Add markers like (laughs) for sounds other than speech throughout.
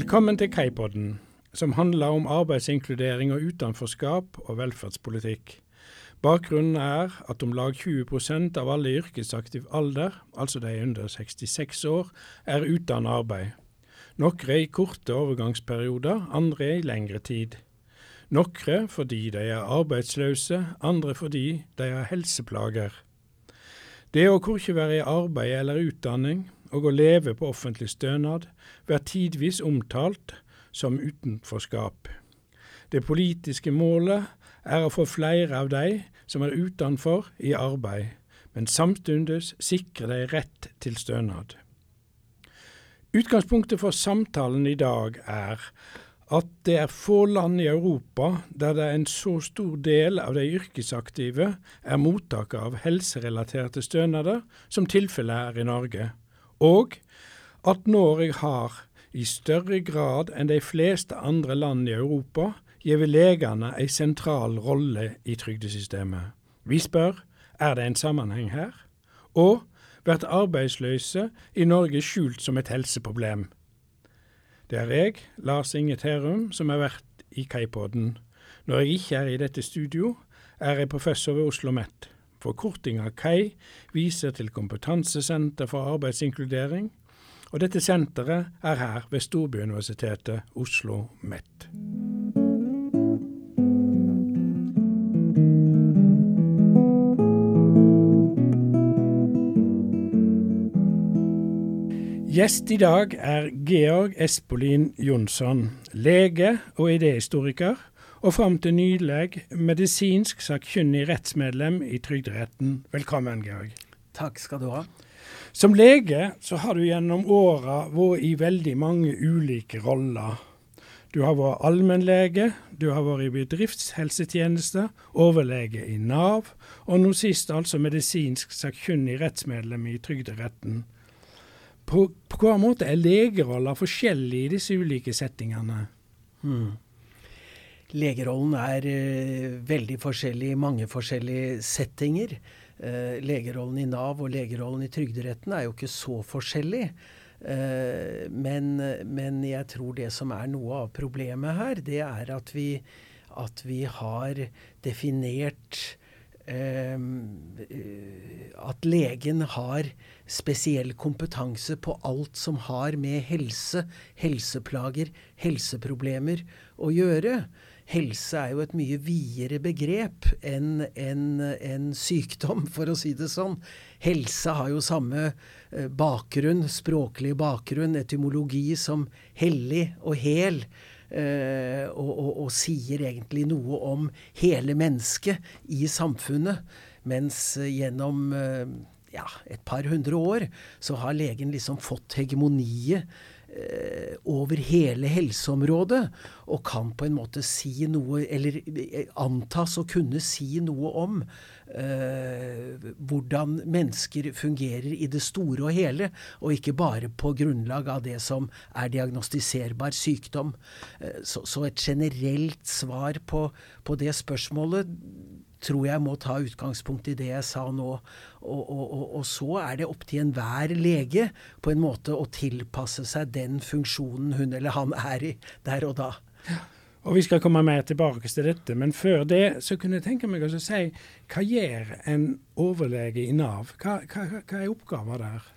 Velkommen til Kaipodden, som handler om arbeidsinkludering og utenforskap og velferdspolitikk. Bakgrunnen er at om lag 20% av alle i yrkesaktiv alder, altså de under 66 år, er uten arbeid. Noen i korte overgangsperioder, andre i lengre tid. Noen fordi de er arbeidsløse, andre fordi de har helseplager. Det å korkje være i arbeid eller utdanning, og å leve på offentlig stønad, blir tidvis omtalt som utenforskap. Det politiske målet er å få flere av de som er utenfor, i arbeid, men samtidig sikre de rett til stønad. Utgangspunktet for samtalen i dag er at det er få land i Europa der det er en så stor del av de yrkesaktive er mottakere av helserelaterte stønader, som tilfellet er i Norge, og at Norge har i større grad enn de fleste andre land i Europa gitt legene en sentral rolle i trygdesystemet. Vi spør er det en sammenheng her, og blir arbeidsløse i Norge skjult som et helseproblem. Det er jeg, Lars Inge Terum, som har vært i Kaipodden. Når jeg ikke er i dette studio, er jeg professor ved Oslo OsloMet. Forkortinga KAI viser til Kompetansesenter for arbeidsinkludering, og dette senteret er her ved Storbyuniversitetet Oslo MET. Gjest i dag er Georg Espolin Jonsson, lege og idéhistoriker og fram til nylig medisinsk sakkyndig rettsmedlem i Trygderetten. Velkommen, Georg. Takk skal du ha. Som lege så har du gjennom åra vært i veldig mange ulike roller. Du har vært allmennlege, du har vært i bedriftshelsetjeneste, overlege i Nav, og nå sist altså medisinsk sakkyndig rettsmedlem i Trygderetten. På, på hvilken måte er legeroller forskjellige i disse ulike settingene? Hmm. Legerollen er uh, veldig forskjellig i mange forskjellige settinger. Uh, legerollen i Nav og legerollen i Trygderetten er jo ikke så forskjellig. Uh, men, men, jeg tror det som er noe av problemet her, det er at vi, at vi har definert at legen har spesiell kompetanse på alt som har med helse, helseplager, helseproblemer å gjøre helse er jo et mye videre begrep enn en, en sykdom, for å si det sånn. Helse har jo samme eh, bakgrunn, språklig bakgrunn, etymologi som hellig og hel. Eh, og, og, og, sier egentlig noe om hele mennesket i samfunnet. Mens eh, gjennom ja, et par hundre år så har legen liksom fått hegemoniet over hele helseområdet, og kan på en måte si noe, eller eh, antas å kunne si noe om eh, hvordan mennesker fungerer i det store og hele, og ikke bare på grunnlag av det som er diagnostiserbar sykdom. Eh, så, så, et generelt svar på, på det spørsmålet tror jeg må ta utgangspunkt i det jeg sa nå. Og, og, og, og så er det opp til enhver lege på en måte å tilpasse seg den funksjonen hun eller han er i der og da. Og Vi skal komme mer tilbake til dette, men før det så kunne jeg tenke meg å si hva gjør en overlege i Nav? Hva, hva, hva er oppgaven der?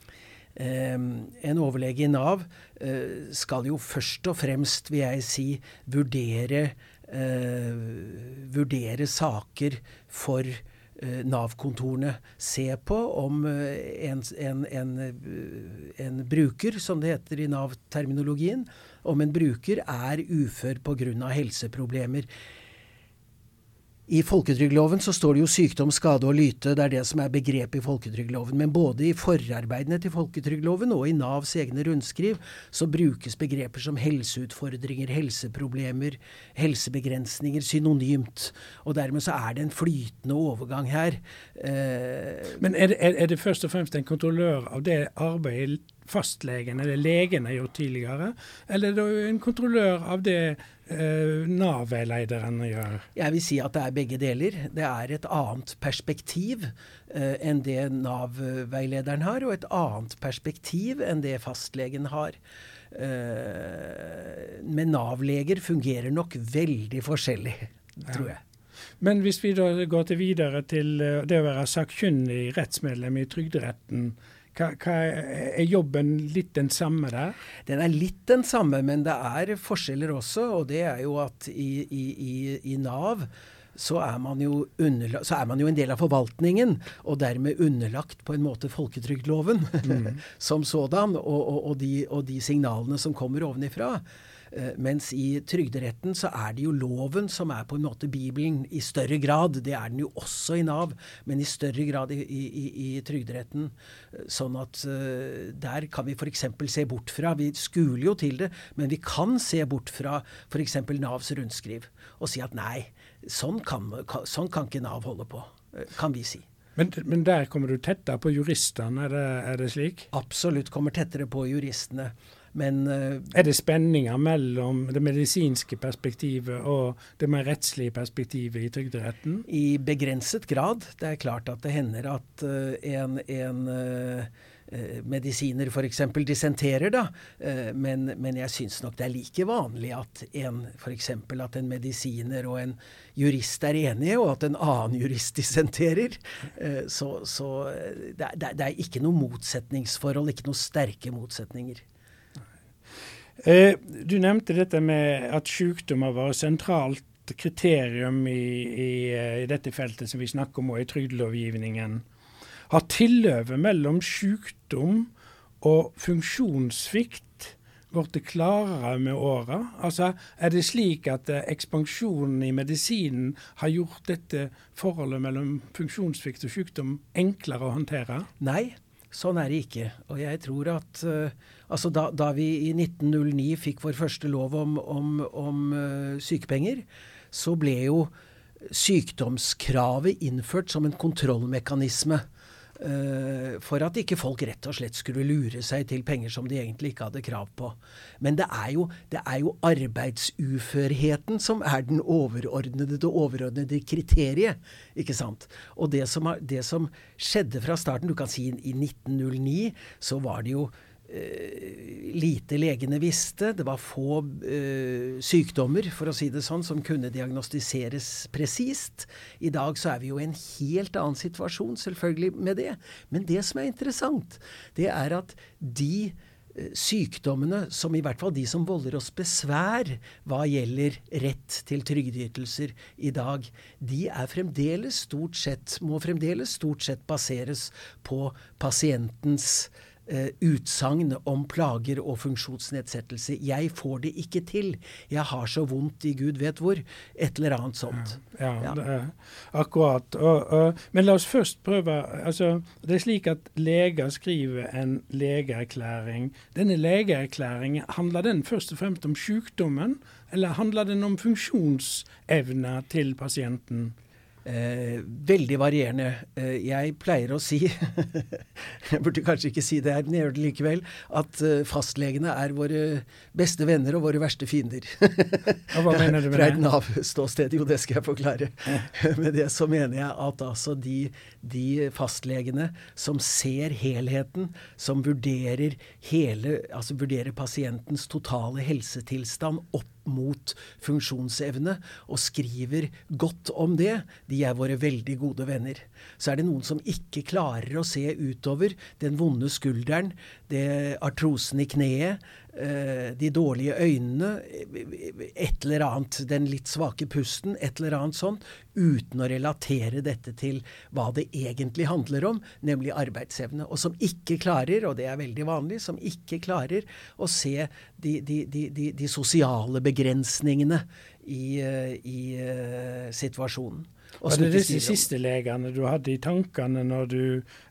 Um, en overlege i Nav uh, skal jo først og fremst, vil jeg si, vurdere eh, vurdere saker for eh, Nav-kontorene. Se på om eh, en, en, en, eh, en, bruker, som det heter i Nav-terminologien, om en bruker er ufør pga. helseproblemer. I folketrygdloven så står det jo sykdom, skade og lyte. Det er det som er begrepet i folketrygdloven. Men både i forarbeidene til folketrygdloven og i Navs egne rundskriv så brukes begreper som helseutfordringer, helseproblemer, helsebegrensninger synonymt. Og dermed så er det en flytende overgang her. Eh, Men er det, er det først og fremst en kontrollør av det arbeidet fastlegen eller legen har gjort tidligere, eller er det en kontrollør av det Nav-veilederen gjør? Jeg vil si at det er begge deler. Det er et annet perspektiv eh, enn det Nav-veilederen har, og et annet perspektiv enn det fastlegen har. Eh, men Nav-leger fungerer nok veldig forskjellig, tror jeg. Men hvis vi da går til videre til eh, det å være sakkyndig rettsmedlem i Trygderetten. Hva, hva er jobben litt den samme der? Den er litt den samme, men det er forskjeller også. Og det er jo at i, i, i, i Nav så er, så er, man jo en del av forvaltningen, og dermed underlagt på en måte folketrygdloven mm. (laughs) som sådan, og, og, og, de, og, de, signalene som kommer ovenifra. Eh, mens i Trygderetten så er det jo loven som er på en måte Bibelen i større grad. Det er den jo også i Nav, men i større grad i, i, i Trygderetten. Eh, sånn at uh, der kan vi f.eks. se bort fra Vi skuler jo til det, men vi kan se bort fra f.eks. Navs rundskriv og si at nei, sånn kan, sånn kan ikke Nav holde på, kan vi si. Men, men, der kommer du tettere på juristene, er det, er det slik? Absolutt kommer tettere på juristene. Men uh, Er det spenninger mellom det medisinske perspektivet og det mer rettslige perspektivet i Trygderetten? I begrenset grad. Det er klart at det hender at uh, en, en uh, medisiner f.eks. dissenterer, da. Men, men, jeg syns nok det er like vanlig at en f.eks. at en medisiner og en jurist er enige, og at en annen jurist dissenterer. Så, så det, er, det er ikke noe motsetningsforhold, ikke noe sterke motsetninger. Eh, du nevnte dette med at sykdom har vært sentralt kriterium i, i, eh, i, dette feltet som vi snakker om, og i trygdelovgivningen. Har tilløpet mellom sykdom og funksjonssvikt blitt klarere med åra? Altså, er det slik at eh, ekspansjonen i medisinen har gjort dette forholdet mellom funksjonssvikt og sykdom enklere å håndtere? Nei, Sånn er det ikke. Og jeg tror at uh, altså da, da, vi i 1909 fikk vår første lov om, om, om uh, sykepenger, så ble jo sykdomskravet innført som en kontrollmekanisme. Uh, for at ikke folk rett og slett skulle lure seg til penger som de egentlig ikke hadde krav på. Men det er jo, det er jo arbeidsuførheten som er den overordnede, det overordnede kriteriet. ikke sant? Og det som, det som skjedde fra starten, du kan si i 1909, så var det jo Eh, lite legene visste. Det var få uh, sykdommer, for å si det sånn, som kunne diagnostiseres presist. I dag så er vi jo i en helt annen situasjon, selvfølgelig, med det. Men det som er interessant, det er at de uh, sykdommene, som i hvert fall de som volder oss besvær hva gjelder rett til trygdeytelser i dag, de er fremdeles stort sett, må fremdeles stort sett baseres på pasientens Uh, utsagn om plager og funksjonsnedsettelse. 'Jeg får det ikke til. Jeg har så vondt i Gud vet hvor.' Et eller annet sånt. Ja, ja, er akkurat. Og, og, men la oss først prøve altså, Det er slik at leger skriver en legeerklæring. Denne legeerklæringen, handler den først og fremst om sykdommen, eller handler den om funksjonsevna til pasienten? Eh, veldig varierende. Eh, jeg pleier å si, (laughs) jeg burde kanskje ikke si det her, men jeg gjør det likevel, at eh, fastlegene er våre beste venner og våre verste fiender. (laughs) hva mener du med det? Fra et Nav-ståsted. Jo, det skal jeg forklare. (laughs) med det så mener jeg at altså de, de fastlegene som ser helheten, som vurderer hele, altså vurderer pasientens totale helsetilstand opp mot funksjonsevne og skriver godt om det, de er våre veldig gode venner. Så er det noen som ikke klarer å se utover den vonde skulderen, det artrosen i kneet, de dårlige øynene, et eller annet, den litt svake pusten, et eller annet sånt, uten å relatere dette til hva det egentlig handler om, nemlig arbeidsevne. Og som ikke klarer, og det er veldig vanlig, som ikke klarer å se de, de, de, de sosiale begrensningene i, eh, i uh, situasjonen. Var det disse siste legene du hadde i tankene når du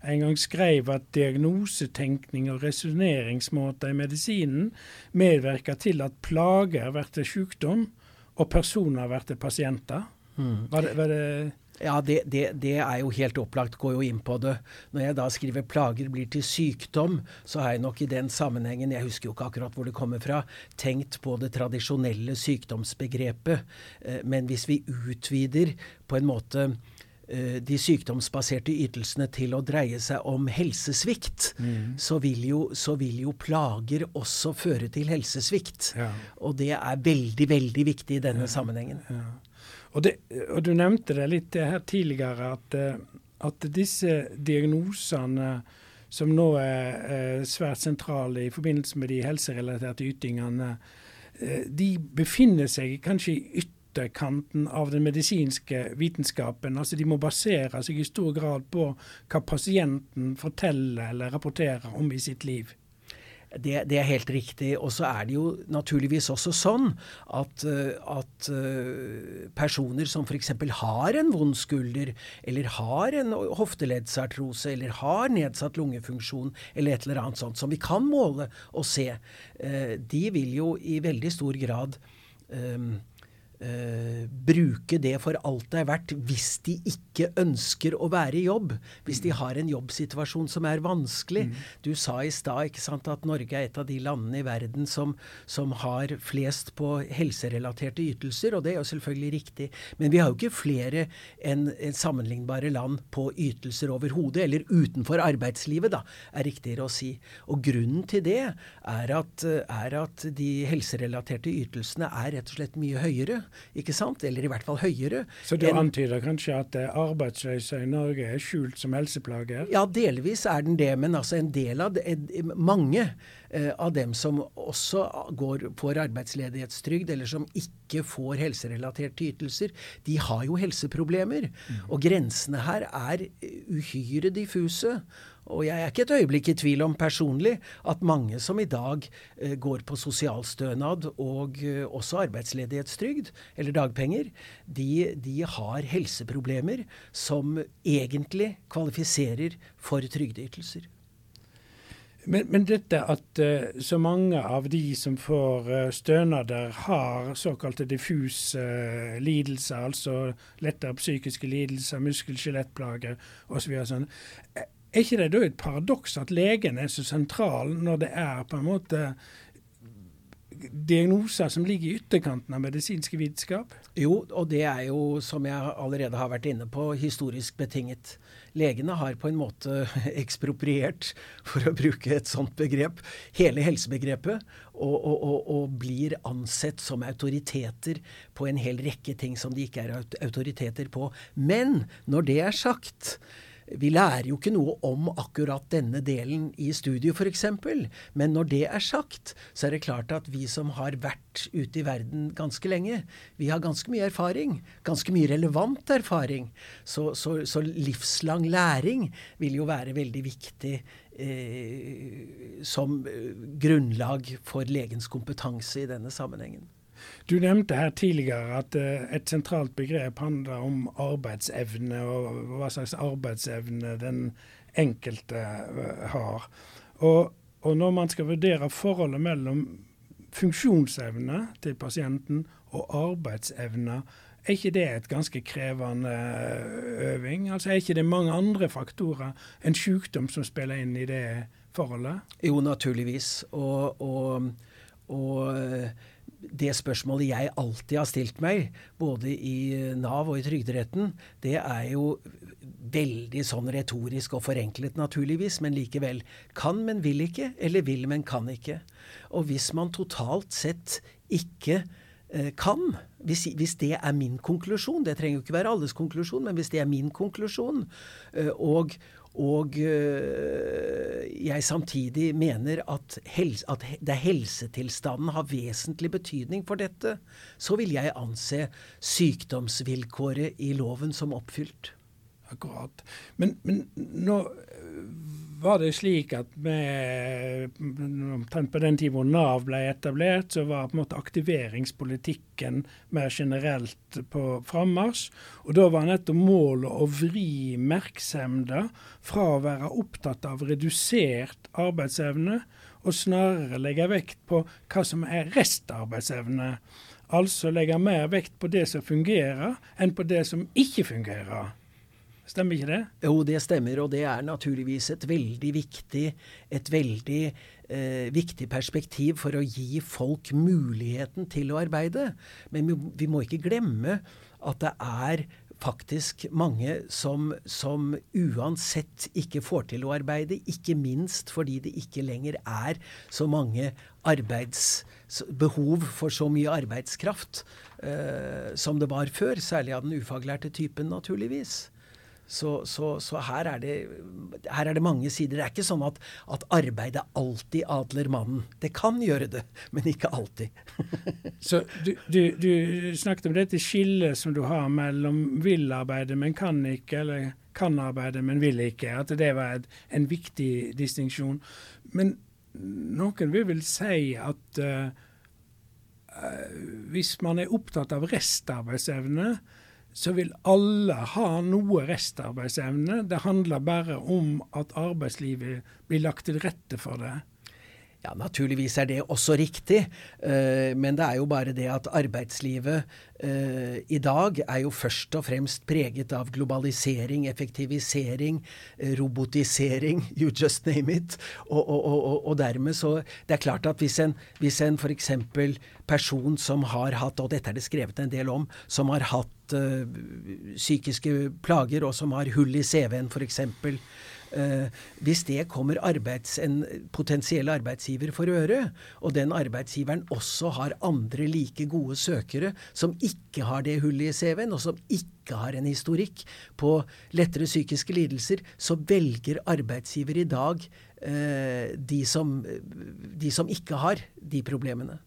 en gang skrev at diagnosetenkning og resonneringsmåter i medisinen medvirker til at plager blir sykdom og personer blir pasienter? Mm. Var det, var det ja, det, det, det, er jo helt opplagt, går jo inn på det. Når jeg da skriver 'plager blir til sykdom', så har jeg nok i den sammenhengen, jeg husker jo ikke akkurat hvor det kommer fra, tenkt på det tradisjonelle sykdomsbegrepet. Eh, men hvis vi utvider på en måte eh, de sykdomsbaserte ytelsene til å dreie seg om helsesvikt, mm. så, vil jo, så, vil jo, plager også føre til helsesvikt. Ja. Og det er veldig, veldig viktig i denne ja. sammenhengen. Ja. Og, det, og, du nevnte det litt her tidligere, at, eh, at disse diagnosene som nå er svært sentrale i forbindelse med de helserelaterte ytingene, eh, de befinner seg kanskje i ytterkanten av den medisinske vitenskapen. Altså De må basere seg i stor grad på hva pasienten forteller eller rapporterer om i sitt liv. Det, det, er helt riktig. Og så er det jo naturligvis også sånn at, eh, at eh, personer som f.eks. har en vond skulder, eller har en hofteleddsartrose, eller har nedsatt lungefunksjon, eller et eller annet sånt, som vi kan måle og se, eh, de vil jo i veldig stor grad um, Uh, bruke det for alt det er verdt hvis de ikke ønsker å være i jobb. Hvis de har en jobbsituasjon som er vanskelig. Mm. Du sa i stad at Norge er et av de landene i verden som, som, har flest på helserelaterte ytelser, og det er jo selvfølgelig riktig. Men vi har jo ikke flere enn en sammenlignbare land på ytelser overhodet, eller utenfor arbeidslivet, da, er riktigere å si. Og grunnen til det er at, er at de helserelaterte ytelsene er rett og slett mye høyere ikke sant? Eller i hvert fall høyere. Så du enn, antyder kanskje at arbeidsløse i Norge er skjult som helseplager? Ja, delvis er den det. Men altså en del av det, mange eh, av dem som også går, får arbeidsledighetstrygd, eller som ikke får helserelaterte ytelser, de har jo helseproblemer. Mm. Og grensene her er uhyre diffuse. Og jeg er ikke et øyeblikk i tvil om personlig at mange som i dag eh, går på sosialstønad og eh, også arbeidsledighetstrygd eller dagpenger, de, de, har helseproblemer som egentlig kvalifiserer for trygdeytelser. Men, men, dette at uh, så mange av de som får uh, stønader, har såkalte diffuse lidelser, altså lettere psykiske lidelser, muskel-skjelettplager osv. Sånn. Er ikke det da et paradoks at legen er så sentral når det er på en måte diagnoser som ligger i ytterkanten av medisinske vitenskap? Jo, og det er jo, som jeg allerede har vært inne på, historisk betinget. Legene har på en måte (laughs) ekspropriert, for å bruke et sånt begrep, hele helsebegrepet, og, og, og, og, blir ansett som autoriteter på en hel rekke ting som de ikke er autoriteter på. Men når det er sagt, vi lærer jo ikke noe om akkurat denne delen i studiet f.eks. Men når det er sagt, så er det klart at vi som har vært ute i verden ganske lenge, vi har ganske mye erfaring. Ganske mye relevant erfaring. Så, så, så livslang læring vil jo være veldig viktig eh, som eh, grunnlag for legens kompetanse i denne sammenhengen. Du nevnte her tidligere at uh, et sentralt begrep handler om arbeidsevne, og hva slags arbeidsevne den enkelte uh, har. Og, og, når man skal vurdere forholdet mellom funksjonsevne til pasienten og arbeidsevne, er ikke det et ganske krevende eh, øving? Altså Er ikke det mange andre faktorer enn sykdom som spiller inn i det forholdet? Jo, naturligvis. og, og, og det spørsmålet jeg alltid har stilt meg, både i Nav og i Trygderetten, det er jo veldig sånn retorisk og forenklet, naturligvis, men likevel. Kan, men vil ikke, eller vil, men kan ikke. Og hvis man totalt sett ikke eh, kan, hvis, hvis, det er min konklusjon, det trenger jo ikke være alles konklusjon, men hvis det er min konklusjon, eh, og, og øh, jeg samtidig mener at, helse, at det helsetilstanden har vesentlig betydning for dette, så vil jeg anse sykdomsvilkåret i loven som oppfylt. Akkurat. Men, men nå var det slik at omtrent på den tiden hvor Nav ble etablert, så var på en måte aktiveringspolitikken mer generelt på frammarsj. Og da var nettopp målet å vri merksemda fra å være opptatt av redusert arbeidsevne, og snarere legge vekt på hva som er restarbeidsevne. Altså legge mer vekt på det som fungerer, enn på det som ikke fungerer. Stemmer ikke det? Jo, det stemmer, og det er naturligvis et veldig viktig, et veldig eh, viktig perspektiv for å gi folk muligheten til å arbeide. Men vi, må ikke glemme at det er faktisk mange som, som, uansett ikke får til å arbeide, ikke minst fordi det ikke lenger er så mange arbeidsbehov for så mye arbeidskraft eh, som det var før, særlig av den ufaglærte typen, naturligvis. Så, så, så her, er det, her, er det, mange sider. Det er ikke sånn at, at arbeidet alltid adler mannen. Det kan gjøre det, men ikke alltid. (laughs) så du, du, du, snakket om dette skillet som du har mellom vil arbeide, men kan ikke, eller kan arbeide, men vil ikke. At det var et, en viktig distinksjon. Men noen vil vel si at uh, hvis man er opptatt av restarbeidsevne, så vil alle ha noe restarbeidsevne. Det handler bare om at arbeidslivet blir lagt til rette for det. Ja, Naturligvis er det også riktig, uh, men det er jo bare det at arbeidslivet uh, i dag er jo først og fremst preget av globalisering, effektivisering, uh, robotisering, (laughs) you just name it. Og, og, og, og, dermed så Det er klart at hvis en, hvis en f.eks. person som har hatt, og dette er det skrevet en del om, som har hatt psykiske plager og som har hull i CV-en f.eks., Eh, hvis det kommer arbeids, en potensiell arbeidsgiver for øre, og den arbeidsgiveren også har andre like gode søkere som ikke har det hullet i CV-en, og som ikke har en historikk på lettere psykiske lidelser, så velger arbeidsgiver i dag eh, de, som, de som ikke har de problemene.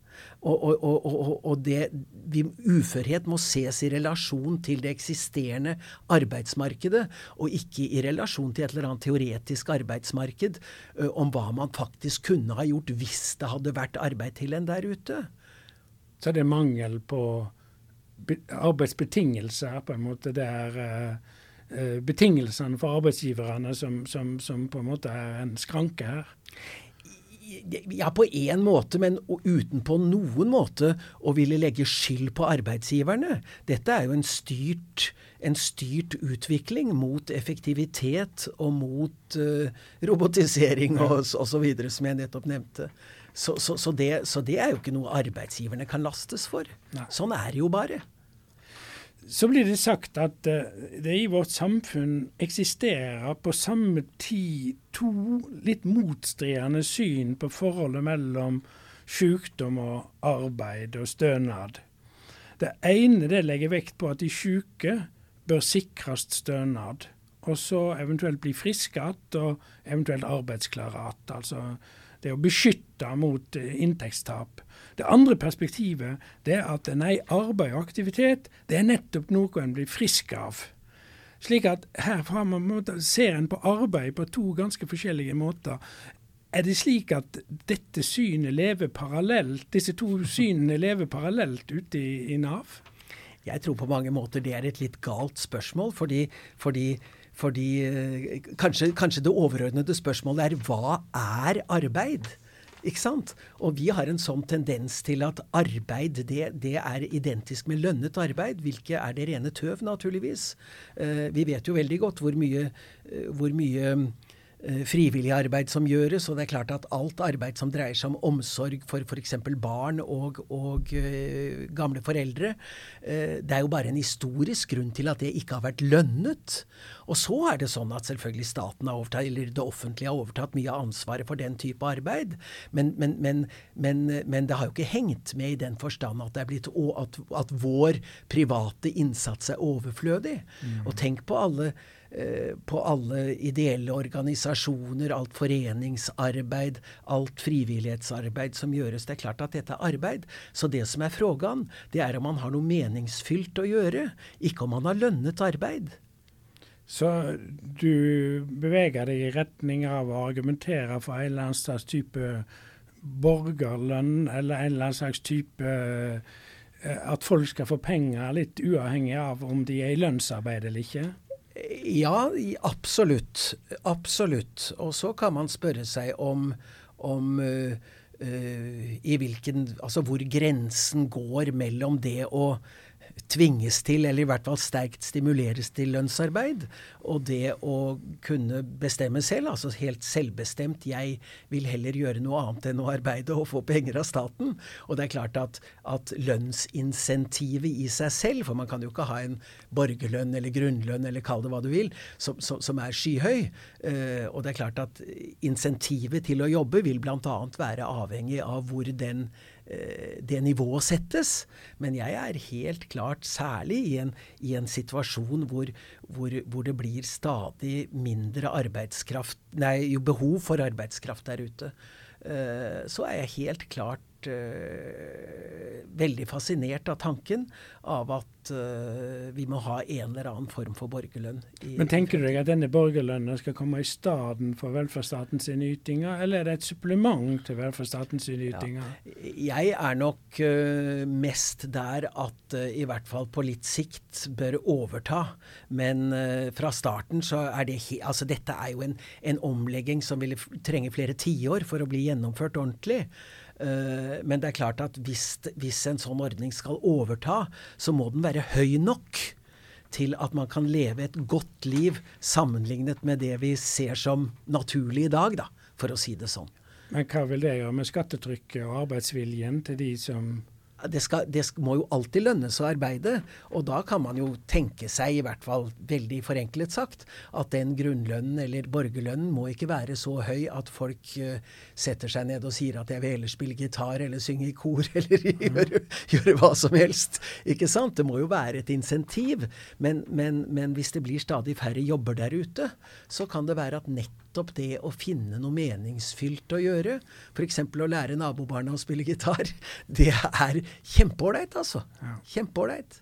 Og, og, og, og det, vi, uførhet må ses i relasjon til det eksisterende arbeidsmarkedet, og ikke i relasjon til et eller annet teoretisk arbeidsmarked ø, om hva man faktisk kunne ha gjort hvis det hadde vært arbeid til en der ute. Så det er mangel på arbeidsbetingelser, på en måte. Det er uh, betingelsene for arbeidsgiverne som, som, som på en måte er en skranke her. Ja, på én måte, men uten på noen måte å ville legge skyld på arbeidsgiverne. Dette er jo en styrt, en styrt utvikling mot effektivitet og mot uh, robotisering og osv., som jeg nettopp nevnte. Så, så, så, det, så, det, er jo ikke noe arbeidsgiverne kan lastes for. Nei. Sånn er det jo bare. Så blir det sagt at uh, det i vårt samfunn eksisterer på samme tid to litt motstridende syn på forholdet mellom sykdom og arbeid og stønad. Det ene det legger vekt på at de syke bør sikres stønad, og så eventuelt bli friske igjen og eventuelt arbeidsklare igjen. Altså det å beskytte mot eh, inntektstap. Det andre perspektivet det er at nei, arbeid og aktivitet det er nettopp noe en blir frisk av. Slik at her ser en på arbeid på to ganske forskjellige måter. Er det slik at dette synet lever parallelt, disse to synene lever parallelt ute i, i Nav? Jeg tror på mange måter det er et litt galt spørsmål, fordi, fordi fordi eh, kanskje, kanskje, det overordnede spørsmålet er hva er arbeid? Ikke sant? Og vi har en sånn tendens til at arbeid det, det er identisk med lønnet arbeid, hvilket er det rene tøv, naturligvis. Uh, vi vet jo veldig godt hvor mye, uh, hvor mye Eh, frivillig arbeid som gjøres. Og det er klart at alt arbeid som dreier seg om omsorg for f.eks. barn og, og uh, gamle foreldre, uh, det er jo bare en historisk grunn til at det ikke har vært lønnet. Og så er det sånn at selvfølgelig staten har overtatt, eller det offentlige har overtatt mye av ansvaret for den type arbeid. Men, men, men, men, det har jo ikke hengt med i den forstand at, det er blitt, at, at vår private innsats er overflødig. Mm. Og tenk på alle Eh, på alle ideelle organisasjoner, alt foreningsarbeid, alt frivillighetsarbeid som gjøres. Det er klart at dette er arbeid. Så det som er frågan, det er om man har noe meningsfylt å gjøre, ikke om man har lønnet arbeid. Så du beveger deg i retning av å argumentere for en eller annen slags type borgerlønn, eller en eller annen slags type eh, at folk skal få penger, litt uavhengig av om de er i lønnsarbeid eller ikke? Ja, absolutt. Absolutt. Og så kan man spørre seg om, om uh, uh, i hvilken Altså hvor grensen går mellom det å tvinges til, eller i hvert fall sterkt stimuleres til lønnsarbeid. Og det å kunne bestemme selv, altså helt selvbestemt. Jeg vil heller gjøre noe annet enn å arbeide og få penger av staten. Og det er klart at, at lønnsinsentivet i seg selv, for man kan jo ikke ha en borgerlønn eller grunnlønn eller kall det hva du vil, som, som, som er skyhøy. Uh, og det er klart at insentivet til å jobbe vil bl.a. være avhengig av hvor den det nivået settes. Men jeg er helt klart, særlig i en, i en situasjon hvor, hvor, hvor, det blir stadig mindre arbeidskraft, nei, behov for arbeidskraft der ute, eh, så er jeg helt klart uh, veldig fascinert av tanken av at uh, vi må ha en eller annen form for borgerlønn. Men tenker du deg at denne borgerlønnen skal komme i stedet for velferdsstatens ytinger, eller er det et supplement til velferdsstatens ytinger? Ja. Jeg er nok uh, mest der at uh, i hvert fall på litt sikt bør overta. Men fra starten så er det Altså dette er jo en, en omlegging som vil trenge flere tiår for å bli gjennomført ordentlig. Uh, men det er klart at hvis, hvis, en sånn ordning skal overta, så må den være høy nok til at man kan leve et godt liv sammenlignet med det vi ser som naturlig i dag, da, for å si det sånn. Men hva vil det gjøre med skattetrykket og arbeidsviljen til de som det, skal, det, må jo alltid lønnes å arbeide. Og da kan man jo tenke seg, i hvert fall veldig forenklet sagt, at den grunnlønnen eller borgerlønnen må ikke være så høy at folk uh, setter seg ned og sier at jeg vil heller spille gitar eller synge i kor (laughs) eller gjøre, gjøre, hva som helst. Ikke sant? Det må jo være et insentiv. Men, men, men hvis det blir stadig færre jobber der ute, så kan det være at nettopp nettopp det å finne noe meningsfylt å gjøre, f.eks. å lære nabobarna å spille gitar, (laughs) det er kjempeålreit, altså. Kjempeålreit.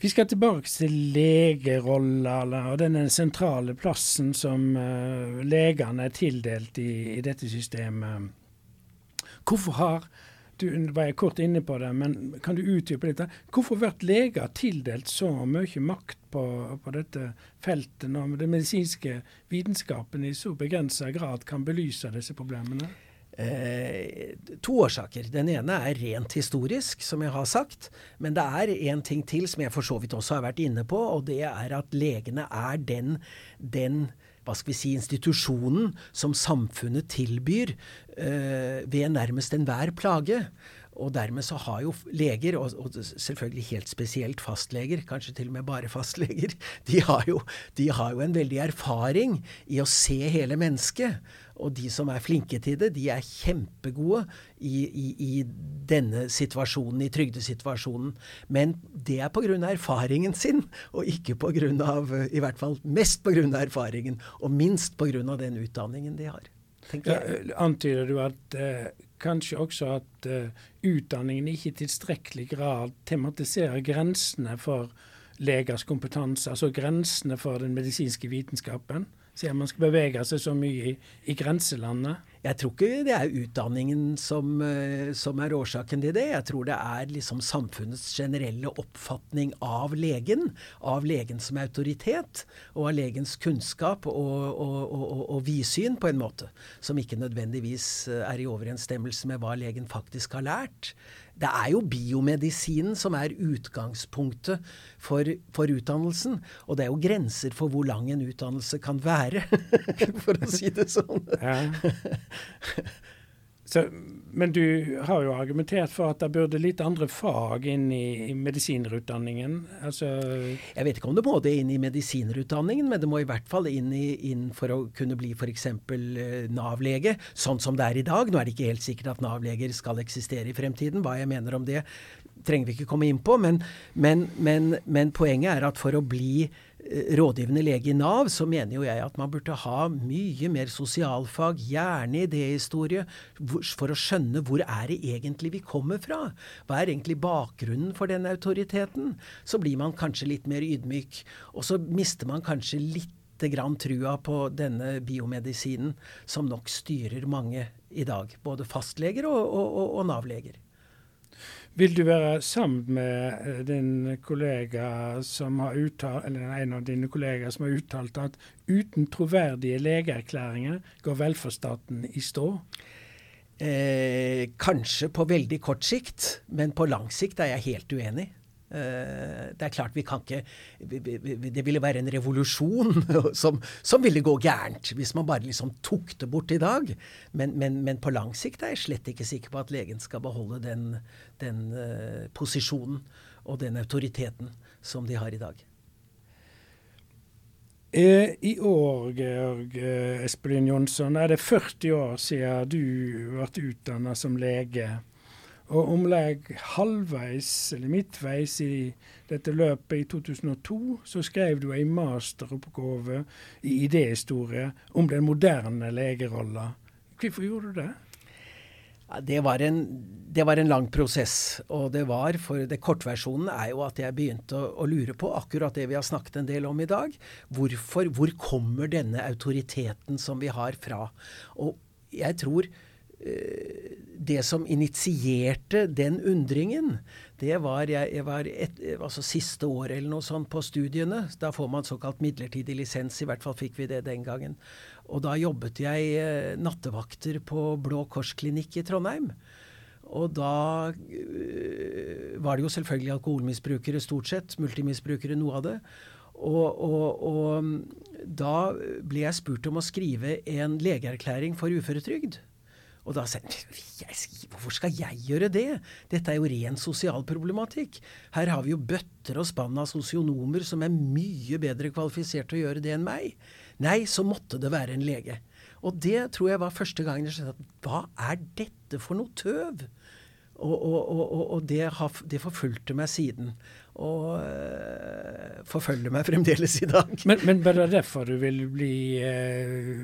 Vi skal tilbake til legerolla og denne sentrale plassen som uh, legene er tildelt i, i dette systemet. Hvorfor har du var jeg kort inne på det, men kan du utdype litt? Hvorfor blir leger tildelt så mye makt på, på dette feltet, når den medisinske vitenskapen i så begrensa grad kan belyse disse problemene? Eh, to årsaker. Den ene er rent historisk, som jeg har sagt. Men det er en ting til som jeg for så vidt også har vært inne på, og det er at legene er den, den hva skal vi si, institusjonen som samfunnet tilbyr eh, ved nærmest enhver plage. Og dermed så har jo leger, og, og, selvfølgelig helt spesielt fastleger, kanskje til og med bare fastleger, (laughs) de har, jo, de har jo en veldig erfaring i å se hele mennesket. Og de som er flinke til det, de er kjempegode i, i, i denne situasjonen, i trygdesituasjonen. Men det er pga. erfaringen sin, og ikke pga. I hvert fall mest pga. erfaringen, og minst pga. den utdanningen de har. Ja, antyder du at eh, kanskje også at eh, utdanningen ikke i tilstrekkelig grad tematiserer grensene for legers kompetanse, altså grensene for den medisinske vitenskapen? Siden man skal bevege seg så mye i, i grenselandet? Jeg tror ikke det er utdanningen som, eh, som, er årsaken til det. Jeg tror det er liksom samfunnets generelle oppfatning av legen, av legen som autoritet, og av legens kunnskap og, og, og, og vidsyn, på en måte, som ikke nødvendigvis eh, er i overensstemmelse med hva legen faktisk har lært. Det er jo biomedisinen som er utgangspunktet for, for, utdannelsen. Og det er jo grenser for hvor lang en utdannelse kan være, (laughs) for å si det sånn. Ja. (laughs) Så, men du har jo argumentert for at det burde litt andre fag inn i, medisinerutdanningen? Altså jeg vet ikke om det må det inn i medisinerutdanningen, men det må i hvert fall inn, i, inn for å kunne bli f.eks. Uh, Nav-lege, sånn som det er i dag. Nå er det ikke helt sikkert at Nav-leger skal eksistere i fremtiden. Hva jeg mener om det trenger vi ikke komme inn på, men, men, men, men poenget er at for å bli Eh, rådgivende lege i Nav, så mener jo jeg at man burde ha mye mer sosialfag, gjerne idéhistorie, for å skjønne hvor er det egentlig vi kommer fra? Hva er egentlig bakgrunnen for den autoriteten? Så blir man kanskje litt mer ydmyk. Og så mister man kanskje litt grann trua på denne biomedisinen som nok styrer mange i dag. Både fastleger og, og, og, og Nav-leger. Vil du være sammen med eh, din kollega som har uttalt, eller en av dine kollegaer som har uttalt at uten troverdige legeerklæringer går velferdsstaten i stå? Eh, kanskje på veldig kort sikt, men på lang sikt er jeg helt uenig. Eh, det er klart vi kan ikke Det ville være en revolusjon (laughs) som, som ville gå gærent hvis man bare liksom tok det bort i dag. Men, men, men, på lang sikt er jeg slett ikke sikker på at legen skal beholde den, den uh, posisjonen og den autoriteten som de har i dag. Eh, I år, Georg Espelin Jonsson, er det 40 år siden du ble utdannet som lege. Og om lag halvveis, eller midtveis i dette løpet, i 2002, så skrev du en masteroppgave i idéhistorie om den moderne legerolla. Hvorfor gjorde du det? Ja, det, var en, det, var en, lang prosess. Og det var, for det kortversjonen er jo at jeg begynte å, å, lure på akkurat det vi har snakket en del om i dag. Hvorfor, hvor kommer denne autoriteten som vi har fra? Og jeg tror det som initierte den undringen, det var jeg, jeg var et, altså siste året eller noe sånt på studiene. Da får man såkalt midlertidig lisens, i hvert fall fikk vi det den gangen. Og da jobbet jeg eh, nattevakter på Blå Kors klinikk i Trondheim. Og da øh, var det jo selvfølgelig alkoholmisbrukere stort sett, multimisbrukere noe av det. Og, og, og da ble jeg spurt om å skrive en legeerklæring for uføretrygd. Og da sa jeg hvorfor skal jeg gjøre det? Dette er jo ren sosial problematikk. Her har vi jo bøtter og spann av sosionomer som er mye bedre kvalifisert til å gjøre det enn meg. Nei, så måtte det være en lege. Og det tror jeg var første gangen jeg skjønte at hva er dette for noe tøv? Og, og, og, og det, har, det, forfulgte meg siden og uh, forfølger meg fremdeles i dag. Men, men bare derfor du vil bli uh,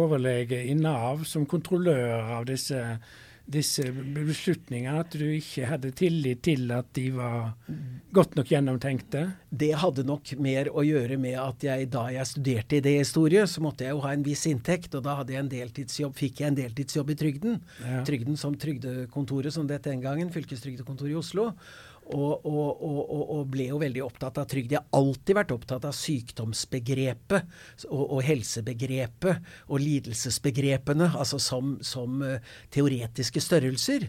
overlege i Nav som kontrollør av disse, disse beslutningene? At du ikke hadde tillit til at de var godt nok gjennomtenkte? Det hadde nok mer å gjøre med at jeg da jeg studerte idéhistorie, så måtte jeg jo ha en viss inntekt, og da hadde jeg en deltidsjobb, fikk jeg en deltidsjobb i Trygden. Ja. Trygden som Trygdekontoret, som det het den gangen, fylkestrygdekontoret i Oslo. Og, og, og, og, ble jo veldig opptatt av trygd. Jeg har alltid vært opptatt av sykdomsbegrepet og, helsebegrepet og lidelsesbegrepene, altså som, som uh, teoretiske størrelser.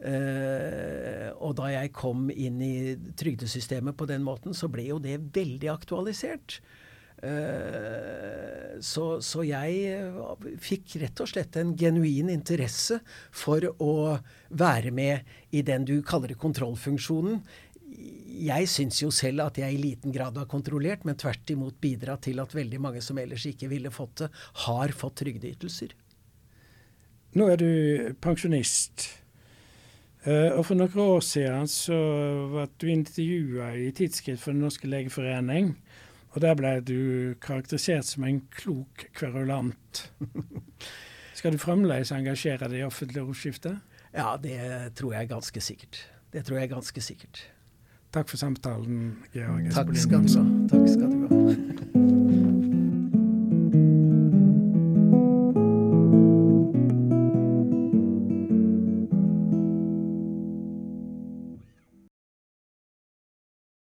Uh, og da jeg kom inn i trygdesystemet på den måten, så ble jo det veldig aktualisert. Eh, så, så, jeg eh, fikk rett og slett en genuin interesse for å være med i den du kaller kontrollfunksjonen. Jeg syns jo selv at jeg i liten grad har kontrollert, men tvert imot bidratt til at veldig mange som ellers ikke ville fått det, har fått trygdeytelser. Nå er du pensjonist. Uh, og For noen år siden så ble du intervjua i Tidsskrift for Den norske legeforening. Og der ble du karakterisert som en klok kverulant. (laughs) Skal du fremdeles engasjere deg i offentlig ordskifte? Ja, det tror jeg ganske sikkert. Det tror jeg ganske sikkert. Takk for samtalen, Georg Takk skal du ha. Takk skal du ha. (laughs)